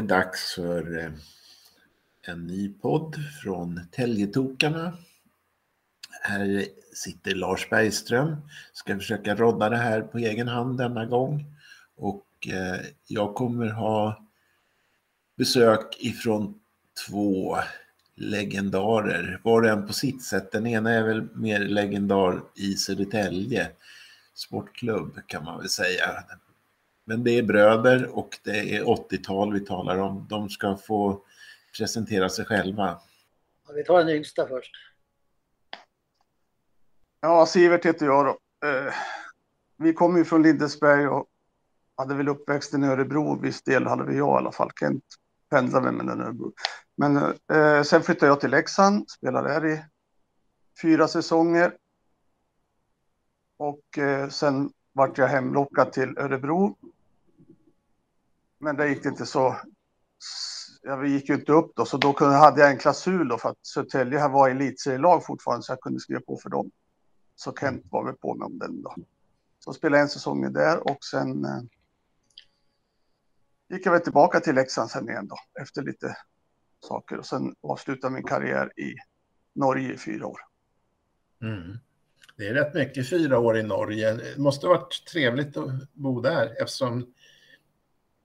Det dags för eh, en ny podd från Täljetokarna. Här sitter Lars Bergström, ska försöka rodda det här på egen hand denna gång. Och eh, jag kommer ha besök ifrån två legendarer, var och en på sitt sätt. Den ena är väl mer legendar i Södertälje sportklubb kan man väl säga. Men det är bröder och det är 80-tal vi talar om. De ska få presentera sig själva. Ja, vi tar den yngsta först. Ja, Sivert heter jag då. Eh, vi kommer ju från Lindesberg och hade väl uppväxten i Örebro. Viss del hade vi jag i alla fall. Kent pendlade med den Örebro. Men eh, sen flyttade jag till Leksand, spelade där i fyra säsonger. Och eh, sen vart jag hemlockad till Örebro. Men det gick inte så. Ja, vi gick ju inte upp då, så då kunde, hade jag en klausul då för att Södertälje var elitserielag fortfarande så jag kunde skriva på för dem. Så Kent var väl på mig om den då. Så spelade jag en säsong där och sen eh, gick jag väl tillbaka till Leksand sen igen då efter lite saker och sen avslutade min karriär i Norge i fyra år. Mm. Det är rätt mycket fyra år i Norge. Det måste ha varit trevligt att bo där eftersom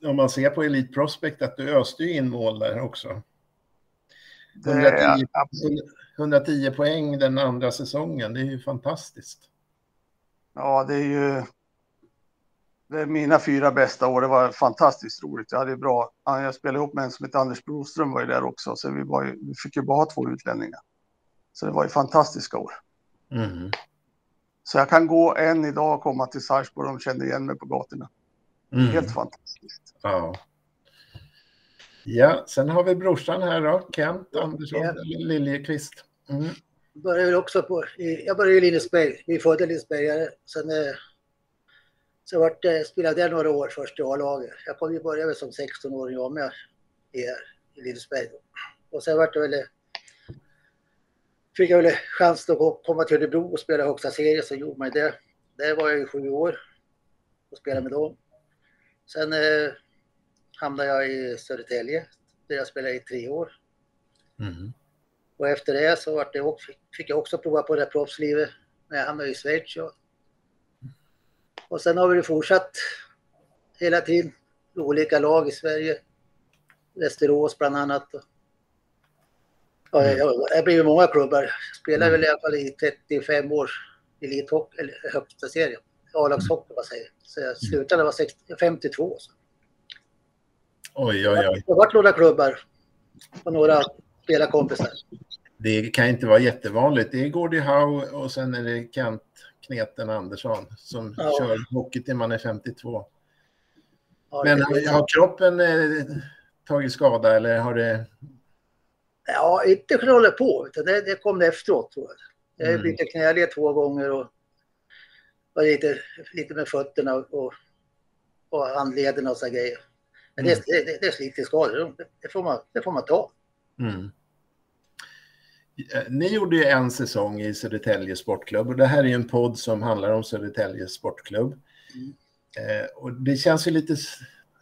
om man ser på Elite Prospect att du öste ju in mål där också. 110, 110 poäng den andra säsongen, det är ju fantastiskt. Ja, det är ju det är mina fyra bästa år. Det var fantastiskt roligt. Jag hade bra. Jag spelade ihop med en som heter Anders Broström var ju där också, så vi, var ju, vi fick ju bara ha två utlänningar. Så det var ju fantastiska år. Mm. Så jag kan gå än idag och komma till Sarpsborg och de kände igen mig på gatorna. Mm. Helt fantastiskt. Ja. Ja, sen har vi brorsan här då, Kent Andersson ja. Liljekvist. Mm. Började också på, jag började i Lindesberg, vi födde Lindesbergare. Sen eh, så vart, eh, spelade jag några år först i A-laget. Jag kom ju börja som 16-åring jag med i, i Lindesberg. Och sen vart det väl eh, fick jag väl chans att komma till Örebro och spela högsta serien så gjorde man det. Där var jag i sju år och spelade med dem. Sen hamnade jag i Södertälje där jag spelade i tre år. Mm. Och efter det så vart det fick jag också prova på det proffslivet när jag hamnade i Schweiz. Och, och sen har vi fortsatt hela tiden olika lag i Sverige. Västerås bland annat. Ja, mm. jag, jag blev många klubbar. Jag spelade mm. väl i alla fall i 35 års elithockey, eller högsta serien. A-lagshockey vad säger Så jag slutade var 60, 52. Så. Oj, oj, oj. Det har varit några klubbar och några spelarkompisar. Det kan inte vara jättevanligt. Det är Gordie Howe och sen är det Kent Kneten Andersson som ja. kör hockey till man är 52. Ja, Men har, har kroppen eh, tagit skada eller har det Ja, inte för att hålla på, utan det, det kom efteråt tror jag. Jag har mm. bytt knäled två gånger och var lite, lite med fötterna och, och handlederna och så grejer. Men mm. det, det, det är slitningsskador, det, det, får man, det får man ta. Mm. Eh, ni gjorde ju en säsong i Södertälje Sportklubb och det här är en podd som handlar om Södertälje Sportklubb. Mm. Eh, och det känns ju lite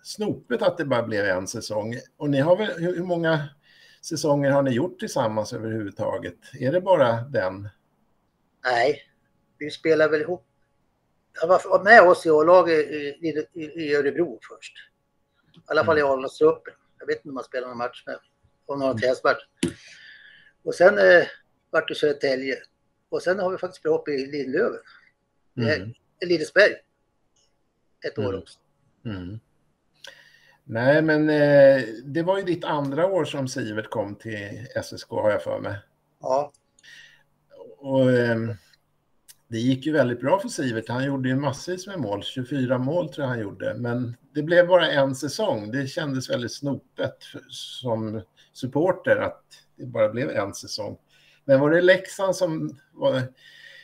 snopet att det bara blev en säsong. Och ni har väl, hur många säsonger har ni gjort tillsammans överhuvudtaget? Är det bara den? Nej, vi spelar väl ihop. Jag var med oss i A-laget i, i, i, Örebro först. I alla fall i mm. A-lagstruppen. Jag vet inte om man spelar någon match med, om någon mm. testmatch. Och sen eh, vart det Södertälje. Och sen har vi faktiskt spelat upp i Lindlöven. Mm. Lindesberg. Ett år mm. också. Mm. Nej, men eh, det var ju ditt andra år som Sivert kom till SSK har jag för mig. Ja. Och eh, det gick ju väldigt bra för Sivert. Han gjorde ju massvis med mål, 24 mål tror jag han gjorde. Men det blev bara en säsong. Det kändes väldigt snopet för, som supporter att det bara blev en säsong. Men var det Leksand som var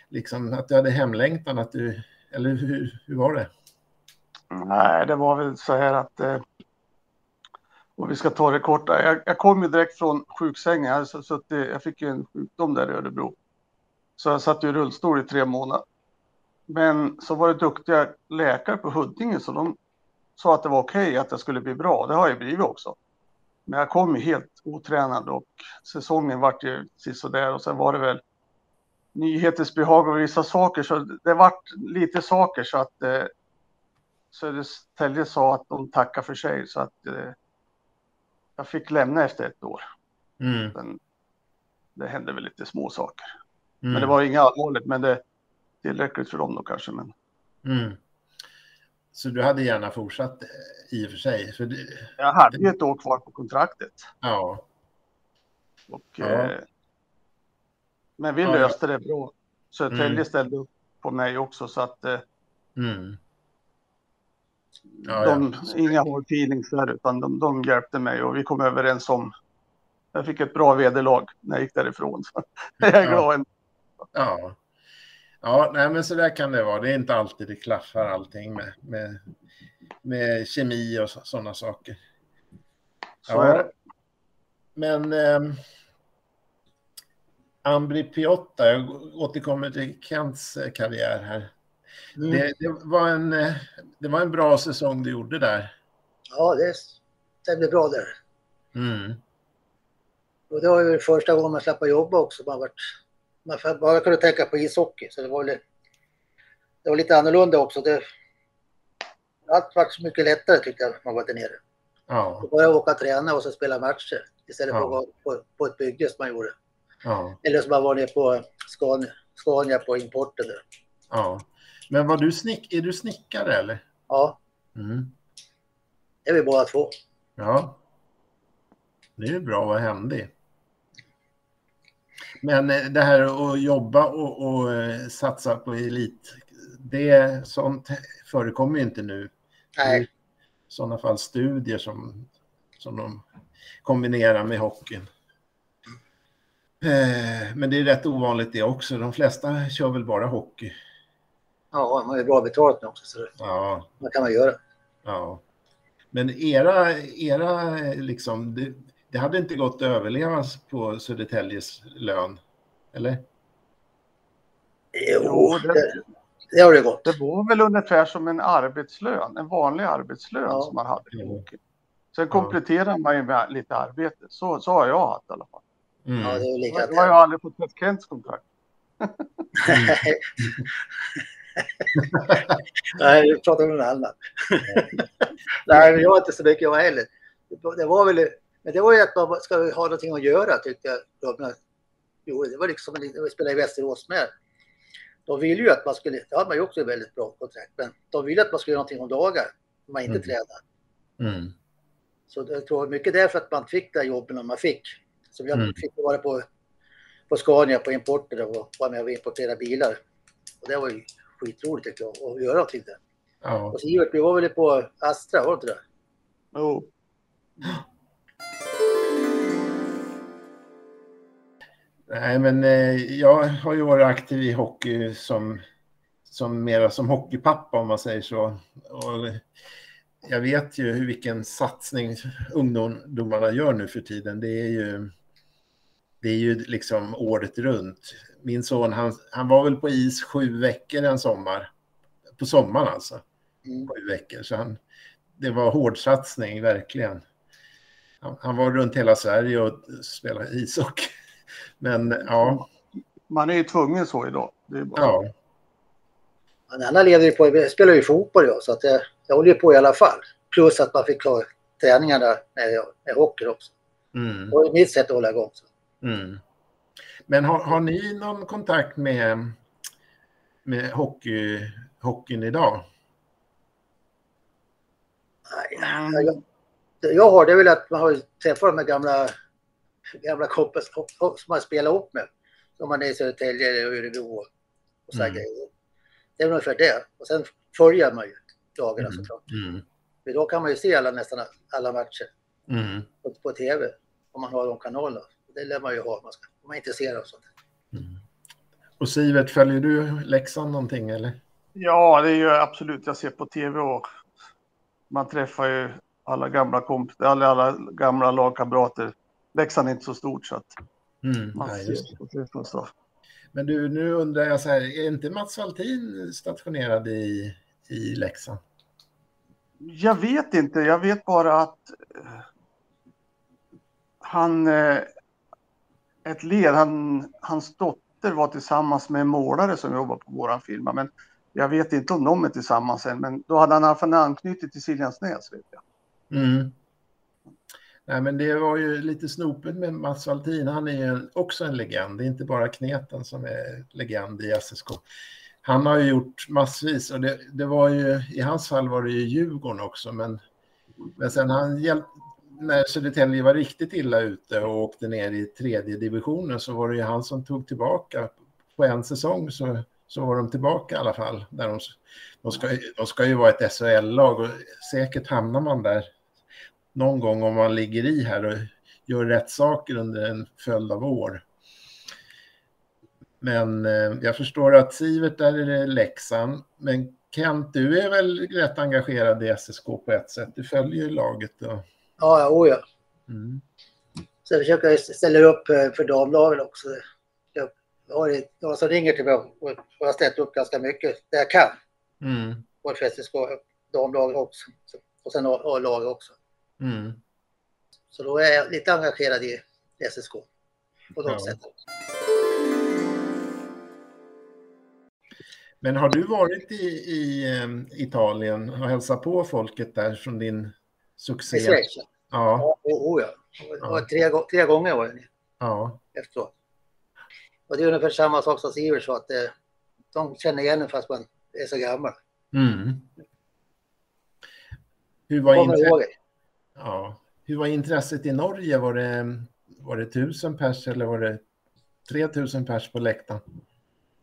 liksom att du hade hemlängtan? Att du, eller hur, hur var det? Nej, det var väl så här att eh, och vi ska ta det korta. Jag, jag kom ju direkt från sjuksängen. Jag, så, jag fick ju en sjukdom där i Örebro. Så jag satt i rullstol i tre månader. Men så var det duktiga läkare på Huddinge så de sa att det var okej okay, att jag skulle bli bra. Det har jag blivit också. Men jag kom ju helt otränad och säsongen vart ju sisådär och sen var det väl nyhetens behag och vissa saker. Så det vart lite saker så att eh, Södertälje sa att de tackar för sig så att eh, jag fick lämna efter ett år. Mm. Sen, det hände väl lite små saker. Mm. Men det var inga allvarligt, men det är tillräckligt för dem då kanske. Men... Mm. Så du hade gärna fortsatt eh, i och för sig? För det... Jag hade ju ett år kvar på kontraktet. Ja. Och, ja. Eh, men vi löste det bra. Södertälje mm. ställde upp på mig också så att eh, mm. ja, de, ja. inga där utan de, de hjälpte mig och vi kom överens om jag fick ett bra vederlag när jag gick därifrån. Så jag är glad. Ja. Ja, nej, men så där kan det vara. Det är inte alltid det klaffar allting med, med, med kemi och sådana saker. Så ja. Men eh, Ambri Piotta, jag återkommer till Kents eh, karriär här. Mm. Det, det, var en, eh, det var en bra säsong du gjorde där. Ja, det stämde bra där. Mm. Och det var ju första gången man slapp jobba också. Man, varit, man bara kunde tänka på ishockey. Så det var, lite, det var lite annorlunda också. Det, allt var så mycket lättare tyckte jag när man var där nere. Ja. Bara åka och träna och så spela matcher istället för att vara på, på ett bygge som man gjorde. Ja. Eller som man var nere på Scania, Scania på importen. Där. Ja. Men var du snick, är du snickare eller? Ja. Mm. Det är vi båda två. Ja. Det är bra att vara händig. Men eh, det här att jobba och, och eh, satsa på elit, det sånt förekommer ju inte nu. Nej. I sådana fall studier som, som de kombinerar med hockeyn. Eh, men det är rätt ovanligt det också. De flesta kör väl bara hockey. Ja, man är bra betalt nu också. Så ja. Vad kan man göra? Ja. Men era, era liksom, det, hade inte gått att överleva på Södertäljes lön, eller? Jo, det, det har det gått. Det var väl ungefär som en arbetslön, en vanlig arbetslön ja. som man hade. Sen kompletterar man ju med lite arbete. Så, så har jag haft i alla fall. Mm. Ja, det är lika jag, jag har aldrig fått ett Kents kontrakt. Nej, vi pratar om något annat. Nej, jag har inte så mycket jag heller. Det var väl men det var ju att man ska ha någonting att göra tyckte jag. Jo, det var liksom när vi spelade i Västerås med. De ville ju att man skulle, det hade man ju också väldigt bra kontrakt, men de ville att man skulle göra någonting om dagar om man inte mm. tränar. Mm. Så jag tror mycket därför att man fick det jobben man fick. Så jag mm. fick vara på, på Scania på importer och vara med och importera bilar. Och det var ju skitroligt tycker jag, att göra någonting där. Ja. Och Sivert, vi var väl på Astra, var det inte det? Jo. Nej, men eh, jag har ju varit aktiv i hockey som, som mera som hockeypappa om man säger så. Och jag vet ju hur vilken satsning ungdomarna gör nu för tiden. Det är ju, det är ju liksom året runt. Min son, han, han var väl på is sju veckor en sommar. På sommaren alltså. Mm. Sju veckor. Så han, det var hårdsatsning, verkligen. Han, han var runt hela Sverige och spelade ishockey. Men ja. Man är ju tvungen så idag. Bara... Ja. Men alla lever ju på, jag spelar ju fotboll jag, så att jag, jag håller ju på i alla fall. Plus att man fick ha träningarna med, med hockey också. Mm. Och mitt sätt att hålla igång. Så. Mm. Men har, har ni någon kontakt med, med hockey, hockeyn idag? Nej, jag, jag har det väl att man har träffat de här gamla gamla kompisar som man spelar upp med. Som man är i Södertälje eller Örebro och så mm. grejer. Det är ungefär det. Och sen följer man ju dagarna mm. såklart. Mm. För då kan man ju se alla, nästan alla matcher mm. på, på, tv. Om man har de kanalerna. Det lär man ju ha om man, ska, om man är intresserad av sånt. Mm. Och Sivert, följer du Leksand någonting eller? Ja, det är ju absolut. Jag ser på tv och man träffar ju alla gamla kompisar, alla, alla gamla lagkamrater Leksand är inte så stort så att mm, man nej, ser. Men du, nu undrar jag så här, är inte Mats Valtin stationerad i, i Leksand? Jag vet inte. Jag vet bara att eh, han... eh, Ett led, han, hans dotter var tillsammans med en målare som jobbar på våran firma. Men jag vet inte om de är tillsammans än. Men då hade han i alla fall anknutit till Siljansnäs. Vet jag. Mm. Nej, men det var ju lite snopet med Mats Waltin. Han är ju också en legend. Det är inte bara Kneten som är legend i SSK. Han har ju gjort massvis och det, det var ju, i hans fall var det ju Djurgården också, men, men sen han hjälpt, när Södertälje var riktigt illa ute och åkte ner i tredje divisionen så var det ju han som tog tillbaka. På en säsong så, så var de tillbaka i alla fall. Där de, de, ska, de ska ju vara ett SHL-lag och säkert hamnar man där någon gång om man ligger i här och gör rätt saker under en följd av år. Men eh, jag förstår att Sivert där är det Leksand. Men Kent, du är väl rätt engagerad i SSK på ett sätt? Du följer ju laget. Och... Ja, ja, oh ja. Mm. Försöker jag ställa upp eh, för damlagen också. Jag har några som ringer till mig och jag har ställt upp ganska mycket där jag kan. Mm. Både för SSK damlaget också. Och sen A-laget också. Mm. Så då är jag lite engagerad i SSK på de Ja. sätten. Men har du varit i, i eh, Italien och hälsat på folket där från din succé? I Schweiz? ja. Ja, Ja, oh, oh, ja. Var tre, tre gånger var jag nere ja. efteråt. Och det är ungefär samma sak som Sivert sa, att eh, de känner igen en fast man är så gammal. Mm. Hur var, det. Ja. Hur var intresset i Norge? Var det, var det tusen pers eller var det 3000 pers på läktaren?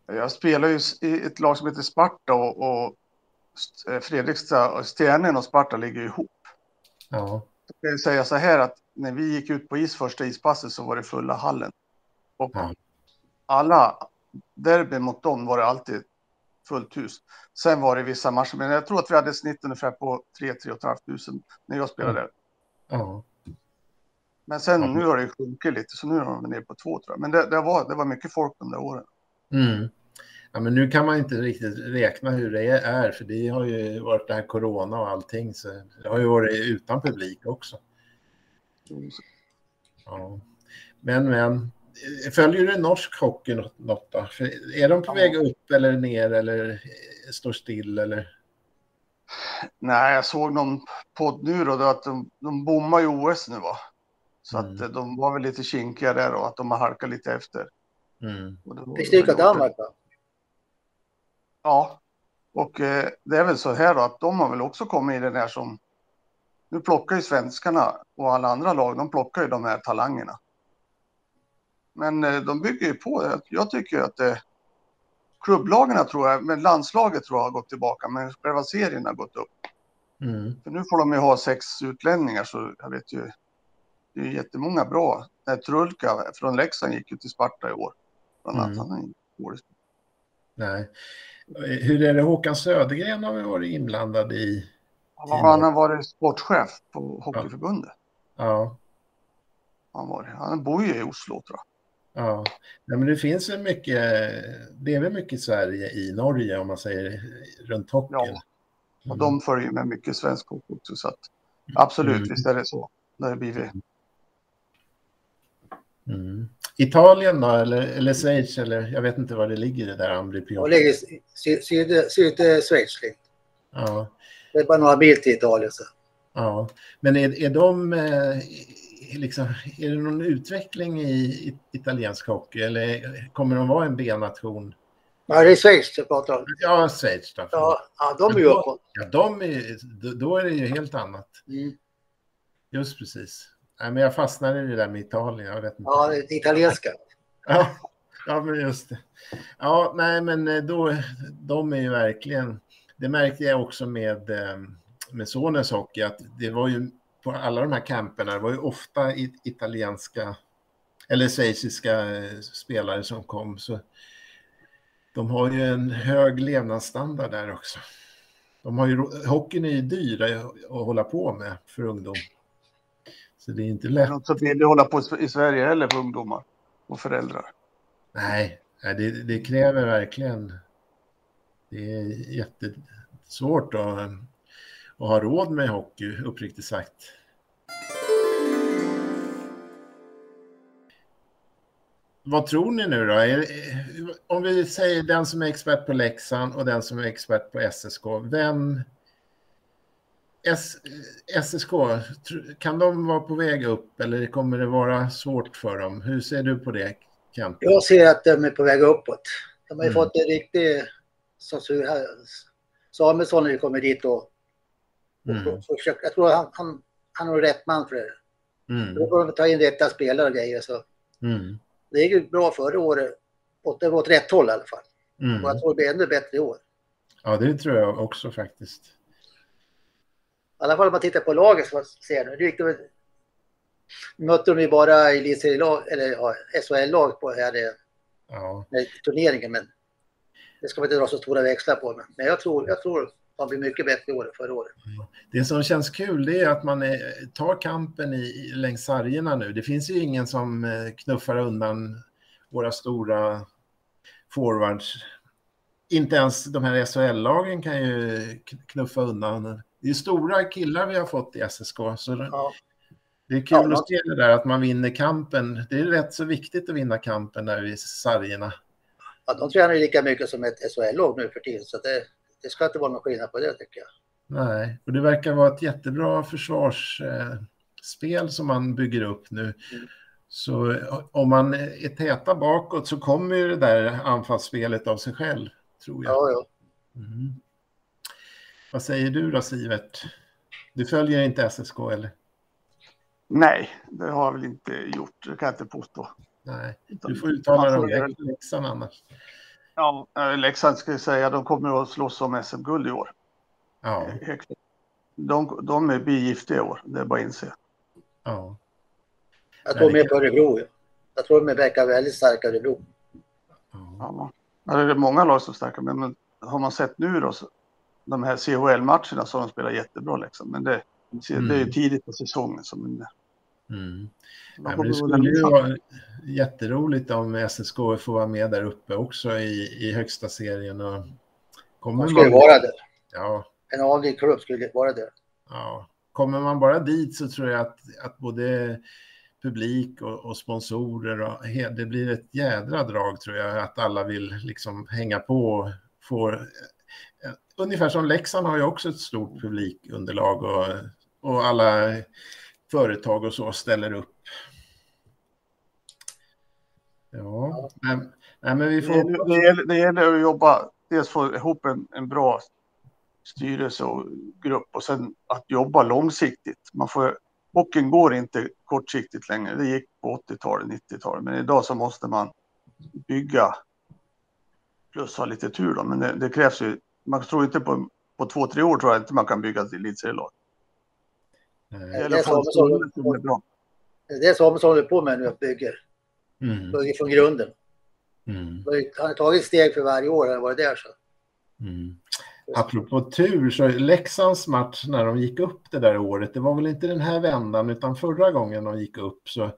Jag spelar ju i ett lag som heter Sparta och, och eh, Fredrikstad, och Stjärnen och Sparta ligger ihop. Ja. Jag kan ju säga så här att när vi gick ut på is första ispasset så var det fulla hallen. Och Ja. alla derby mot dem var det alltid fullt hus. Sen var det vissa matcher, men jag tror att vi hade snitt ungefär på 3-3 500 när jag spelade där. Ja. Men sen Ja. nu har det sjunkit lite, så nu är de nere på två tror jag. Men det, det, var, det var mycket folk de där åren. Mm. Ja, men nu kan man inte riktigt räkna hur det är, för det har ju varit det här corona och allting, så det har ju varit utan publik också. Ja. Men, men, följer du norsk hockey något, något då? För är de på Ja. väg upp eller ner eller står still eller? Nej, jag såg någon podd nu då, att de, de bommar ju OS nu va. Så Mm. att de var väl lite kinkiga där och att de har halkat lite efter. Mm. Det Fick stryka Danmark va? Ja, och eh, det är väl så här då att de har väl också kommit i den här som... Nu plockar ju svenskarna och alla andra lag, de plockar ju de här talangerna. Men eh, de bygger ju på det. Jag tycker ju att eh, klubblagen tror jag, men landslaget tror jag har gått tillbaka, men själva serien har gått upp. Mm. För nu får de ju ha sex utlänningar så jag vet ju. Det är ju jättemånga bra. Trulka från Leksand gick ju till Sparta i år. Bland annat. Mm. Han är ju dålig. Nej. Hur är det? Håkan Södergren har väl varit inblandad i? Han har varit sportchef på Hockeyförbundet. Ja, Han, var, han bor ju i Oslo tror jag. Ja. Nej, men det finns väl mycket. Det är väl mycket Sverige i Norge om man säger runt hockeyn. Ja. Och Mm. de följer med mycket svensk hockey också. Så att, absolut, Mm. visst är det så. Det har blivit. Mm. Italien då, eller, eller Schweiz, eller jag vet inte var det ligger det där Och Ambripio. ligger i syd, syd, syd, Schweiz. lite. Ja, Det är bara några mil till Italien. Så. ja. Men är, är de, eh, liksom, är det någon utveckling i, italiensk hockey eller kommer de vara en B-nation? Ja, det är Schweiz jag pratar om. Ja, Schweiz då. Ja, ja de är ju uppåt. Ja, de är, då- då är det ju helt annat. Mm. Just precis. Nej, men jag fastnade i det där med Italien. Jag vet inte. Ja, det italienska. Ja, ja, men just det. Ja, nej, men eh, då, de är ju verkligen, det märkte jag också med, eh, med sonens hockey, att det var ju på alla de här camperna, det var ju ofta italienska eller schweiziska eh, spelare som kom, så de har ju en hög levnadsstandard där också. De har ju, hockeyn är ju dyr att hålla på med för ungdom. Så det är inte lätt. så billigt att hålla på i Sverige heller för ungdomar och föräldrar. Nej, nej, det, det kräver verkligen... Det är jättesvårt att, att ha råd med hockey, uppriktigt sagt. Vad tror ni nu då? Om vi säger den som är expert på Leksand och den som är expert på SSK. Vem... S, SSK, kan de vara på väg upp eller kommer det vara svårt för dem? Hur ser du på det, Kent? Jag ser att de är på väg uppåt. De har ju mm. fått en riktig censur här. Samuelsson har ju kommit dit och, mm. och försökt. Jag tror han, han, han är rätt man för det. Mm. Då får de ta in rätta spelare och grejer. Så. Mm. Det gick ju bra förra året. Det var åt rätt håll i alla fall. Mm. Och jag tror det blir ännu bättre i år. Ja, det tror jag också faktiskt. I alla fall om man tittar på laget som man ser nu. Det gick det mötte de ju bara elitserielag, eller ja, SHL-lag på här ja. turneringen. Men det ska man inte dra så stora växlar på. Men jag tror, jag tror man blir mycket bättre i år än förra året. Det som känns kul det är att man är, tar kampen i, längs sargerna nu. Det finns ju ingen som eh, knuffar undan våra stora forwards. Inte ens de här SHL-lagen kan ju knuffa undan. Det är stora killar vi har fått i SSK. Så ja. Det är kul ja, att se det där att man vinner kampen. Det är rätt så viktigt att vinna kampen där i sargerna. Ja, de tränar ju lika mycket som ett SHL-lag nu för tiden. Så det, det ska inte vara någon skillnad på det tycker jag. Nej, och det verkar vara ett jättebra försvarsspel som man bygger upp nu. Mm. Så om man är täta bakåt så kommer ju det där anfallsspelet av sig själv, tror jag. Ja, ja. Mm. Vad säger du då, Sivert? Du följer inte SSK, eller? Nej, det har jag väl inte gjort. Det kan jag inte påstå. Nej, du får uttala dig om Leksand annars. Ja, eh, Leksand ska jag säga, de kommer att slåss om SM-guld i år. Ja. De, de är bigiftiga i år, det är bara att inse. Ja. Jag tror mer på Örebro. Jag tror de verkar väldigt starka Örebro. Ja. ja. Det är många lag som är starka, men har man sett nu då, så, de här CHL-matcherna så har de spelat jättebra liksom. Men det, mm. det är ju tidigt på säsongen. Som en, mm. Ja, det skulle ju vara jätteroligt om SSK får vara med där uppe också i, i högsta serien. Och kommer De skulle man... vara där. Ja. En vanlig klubb skulle vara där. Ja. Kommer man bara dit så tror jag att, att både publik och, och sponsorer och det blir ett jädra drag tror jag att alla vill liksom hänga på och få eh, ungefär som Leksand har ju också ett stort publikunderlag och, och alla företag och så ställer upp. Ja, men, nej, men vi får... Det, det, gäller, det gäller att jobba, dels få ihop en, en bra styrelse och grupp och sen att jobba långsiktigt. Man får, hockeyn går inte kortsiktigt längre. Det gick på 80-talet, 90-talet, men idag så måste man bygga plus ha lite tur då. Men det, det krävs ju, man tror inte på, på två, tre år tror jag inte man kan bygga ett elitserielag. Det är Samuelsson håller på med nu, att bygger. Mm. Bygger från grunden. Mm. Han har tagit steg för varje år, han har varit där. Så. Mm. Apropå tur, så Leksands match när de gick upp det där året, det var väl inte den här vändan utan förra gången de gick upp. Så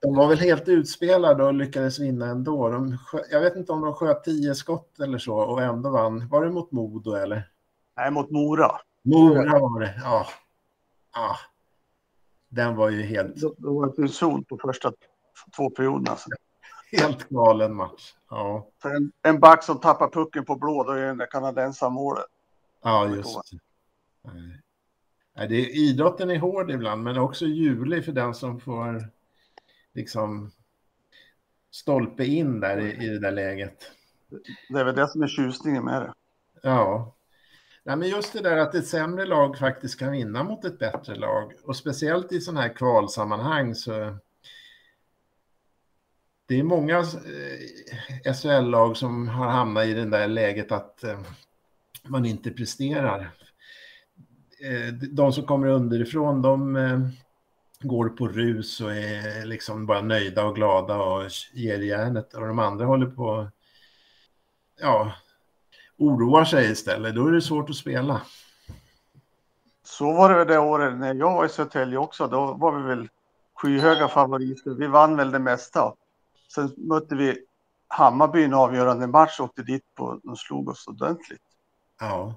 de var väl helt utspelade och lyckades vinna ändå. De, jag vet inte om de sköt tio skott eller så och ändå vann. Var det mot Modo eller? Nej, mot Mora. Mora var det, ja. Ja. Den var ju helt... Det var en zon på första två perioderna. Helt galen match. Ja. En, en back som tappar pucken på blå, då är det där kanadensaren målet. Ja, just det. det är, idrotten är hård ibland, men också ljuvlig för den som får liksom stolpe in där i, i det där läget. Det är väl det som är tjusningen med det. Ja. Nej, men just det där att ett sämre lag faktiskt kan vinna mot ett bättre lag och speciellt i sådana här kvalsammanhang så det är många eh, SHL-lag som har hamnat i det där läget att eh, man inte presterar. Eh, de som kommer underifrån, de går på rus och är liksom bara nöjda och glada och ger järnet och de andra håller på ja, oroar sig istället. Då är det svårt att spela. Så var det det året när jag var i Södertälje också. Då var vi väl skyhöga favoriter. Vi vann väl det mesta. Sen mötte vi Hammarby i en avgörande match och åkte dit på, de slog oss ordentligt. Ja.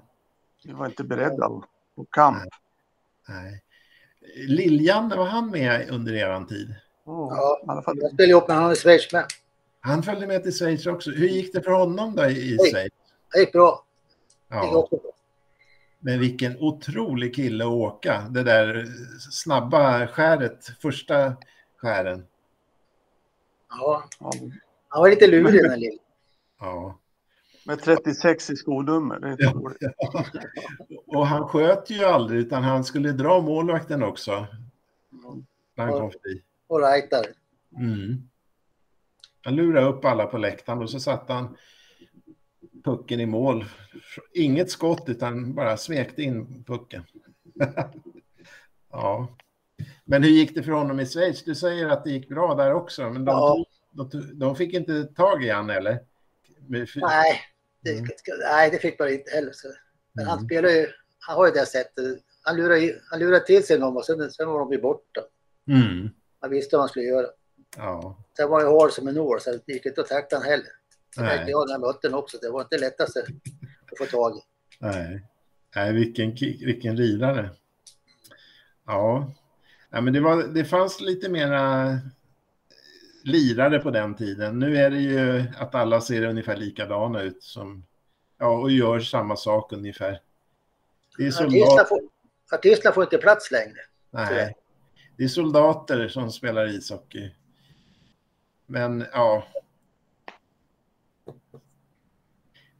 Vi var inte beredda. på kamp. Nej. Liljan, var han med under er tid? Oh, Ja, i alla fall. Jag spelade ihop med honom i Schweiz med. Han följde med till Schweiz också. Hur gick det för honom då i. Schweiz? Det gick bra. Det gick Ja, också bra. men vilken otrolig kille att åka. Det där snabba skäret, första skären. Ja, Ja, han var lite lurig den lille. Ja. med 36 i skonummer. Det är Ja. roligt. Och han sköt ju aldrig utan han skulle dra målvakten också. När han kom förbi. Och rightare. Mm. Han lurade upp alla på läktaren och så satte han pucken i mål. Inget skott utan bara smekte in pucken. ja. Men hur gick det för honom i Schweiz? Du säger att det gick bra där också, men de, Ja. de, de fick inte tag i han eller? Nej, det, Mm. nej, det fick man inte heller. Men han Mm. spelar ju, han har ju det sättet. Han lurade, i- han lurade till sig någon och sen, sen var de ju borta. Mm. Han visste vad han skulle göra. Ja. Sen var jag hård som en år så det gick inte att tackla han heller. Nej. märkte jag när jag mötte honom också. Det var inte lättaste att få tag i. Nej, Nej vilken, vilken ridare. Ja, ja men det, var, det fanns lite mera lirare på den tiden. Nu är det ju att alla ser ungefär likadana ut som, ja, och gör samma sak ungefär. Det är Artisterna får, artisterna får inte plats längre. nej, det är soldater som spelar ishockey. Men ja.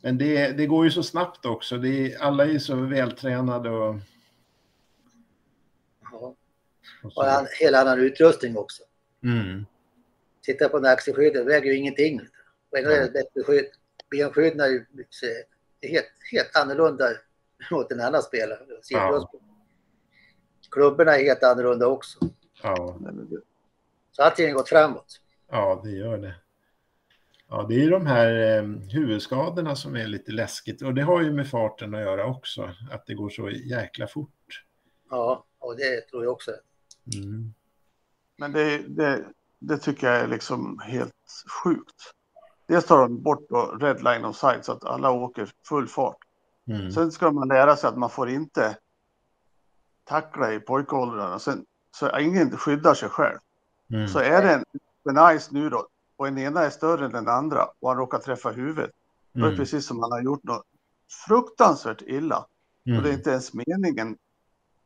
Men det, det går ju så snabbt också. Det alla är ju så vältränade och... Ja. och Och han, hela annan utrustning också. Mm. Titta på nackskyddet, det väger ju ingenting. Och ändå är det Ja. ett bättre skydd. Benskydden är ju helt, helt annorlunda mot en annan spelare. Ja. Klubborna är helt annorlunda också. Ja, Så allting har gått framåt. ja, det gör det. Ja, det är de här eh, huvudskadorna som är lite läskigt och det har ju med farten att göra också, att det går så jäkla fort. Ja, och det tror jag också. Mm. Men det, det, det tycker jag är liksom helt sjukt. Dels tar de bort då red line of sight så att alla åker full fart. Mm. Sen ska man lära sig att man får inte tackla i pojkåldrarna. Sen, så ingen skyddar sig själv. Mm. Så är det en, en ice nu då och en ena är större än den andra och han råkar träffa huvudet. Då är det Mm. precis som han har gjort något fruktansvärt illa. Och det är Mm. inte ens meningen.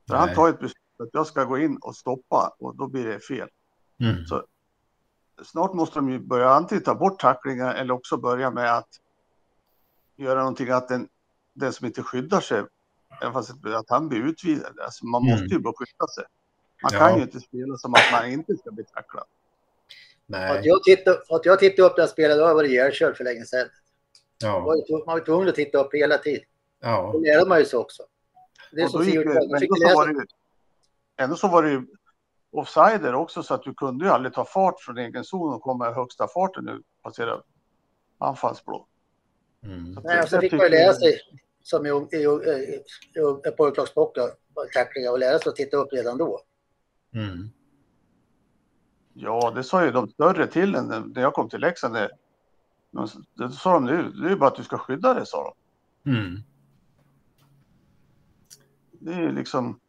För Nej. han tar ett beslut att jag ska gå in och stoppa och då blir det fel. Mm. Så- Snart måste de ju börja antingen ta bort tacklingar eller också börja med att göra någonting att den, den som inte skyddar sig, även fast att han blir utvisad. Alltså man Mm. måste ju bara skydda sig. Man Ja. kan ju inte spela som att man inte ska bli tacklad. Att Nej, jag tittade, att jag tittade upp när jag spelade, då har jag varit ihjälkörd för länge sedan. Man ja, var, man var tvungen att titta upp hela tiden. ja, Då lärde man ju sig också. Det är Och som det, ändå, så var det ju, ändå så var det ju offsider också så att du kunde ju aldrig ta fart från egen zon och komma i högsta farten nu passera anfallsblå. mm. Så att Nej, och så jag fick man ju lära sig, som i, i, i, i pojklagspockar, tacklingar, och lära sig att titta upp redan då. Mm. Ja, det sa ju de större till en när jag kom till Leksand. Det, det sa de nu, det är ju bara att du ska skydda dig, sa de. Mm. Det är liksom,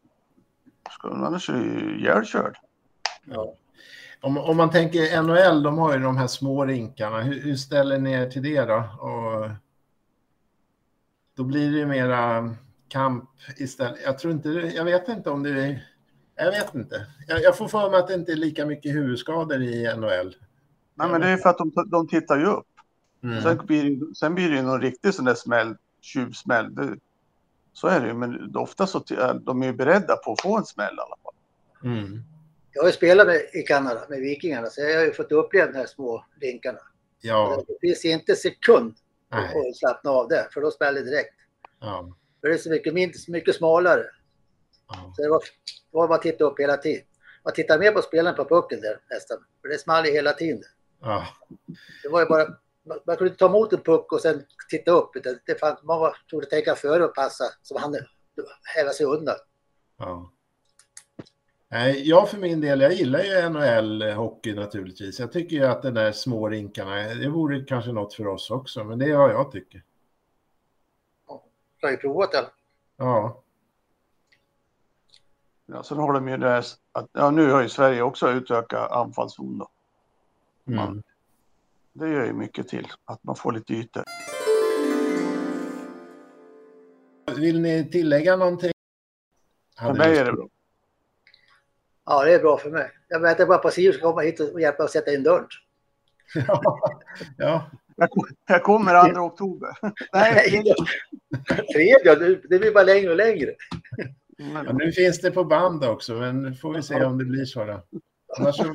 annars är du ihjälkörd. Ja. Om, om man tänker NHL, de har ju de här små rinkarna. Hur, hur ställer ni er till det då? Och då blir det ju mera kamp istället. Jag tror inte, jag vet inte om det är, jag vet inte. Jag, jag får för mig att det inte är lika mycket huvudskador i NHL. Nej, men det är för att de, de tittar ju upp. Mm. Sen, blir, det- sen blir det ju någon riktig sån där smäll, tjuvsmäll. Det, så är det ju, men ofta så t- är de är ju beredda på att få en smäll i alla fall. Mm. Jag har ju spelat med, i Kanada med Vikingarna, så jag har ju fått uppleva de här små rinkarna. Ja, Det finns inte sekund nej. att slappna av där, för då smäller det direkt. Ja, För det är så mycket, mindre, så mycket smalare. Så det var, det var bara att titta upp hela tiden. Man tittar mer på spelaren på pucken där nästan. För det small ju hela tiden. ja. Det var ju bara, man, man kunde inte ta emot en puck och sen titta upp. utan Det fann, man var tvungen att tänka före och passa så han häva sig undan. Ja. Nej, jag för min del, jag gillar ju NHL-hockey naturligtvis. Jag tycker ju att de där små rinkarna, det vore kanske något för oss också, men det är vad jag tycker. Jag har ju provat det. Ja. Ja, sen har de ju det att ja, nu har ju Sverige också utökat anfallszon då. Mm. Det gör ju mycket till att man får lite ytor. Vill ni tillägga någonting? För mig är det bra. Ja, det är bra för mig. Jag väntar bara på Sirius ska komma hit och hjälpa att sätta in dörren. Ja, ja. Jag, kom- jag kommer 2 oktober. Nej, Tredje, det- det blir bara längre och längre. Ja, nu finns det på band också, men får vi se om det blir så. Då. Annars, så,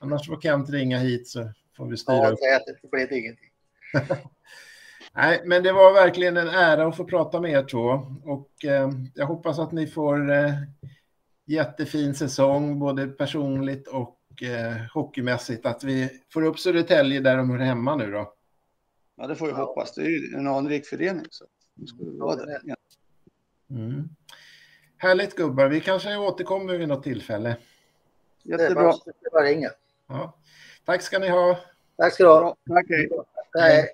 annars får Kent ringa hit så får vi styra Ja, upp. att det blev ingenting. Nej, men det var verkligen en ära att få prata med er två. Och eh, jag hoppas att ni får eh, jättefin säsong, både personligt och eh, hockeymässigt. Att vi får upp Södertälje där de hör hemma nu då. Ja, det får vi hoppas. Det är ju en anrik förening. Så. Ja. Mm. Härligt gubbar, vi kanske återkommer vid något tillfälle. Jättebra. det att ringa. Ja. Tack ska ni ha. Tack ska du ha. Tack, hej. Hej.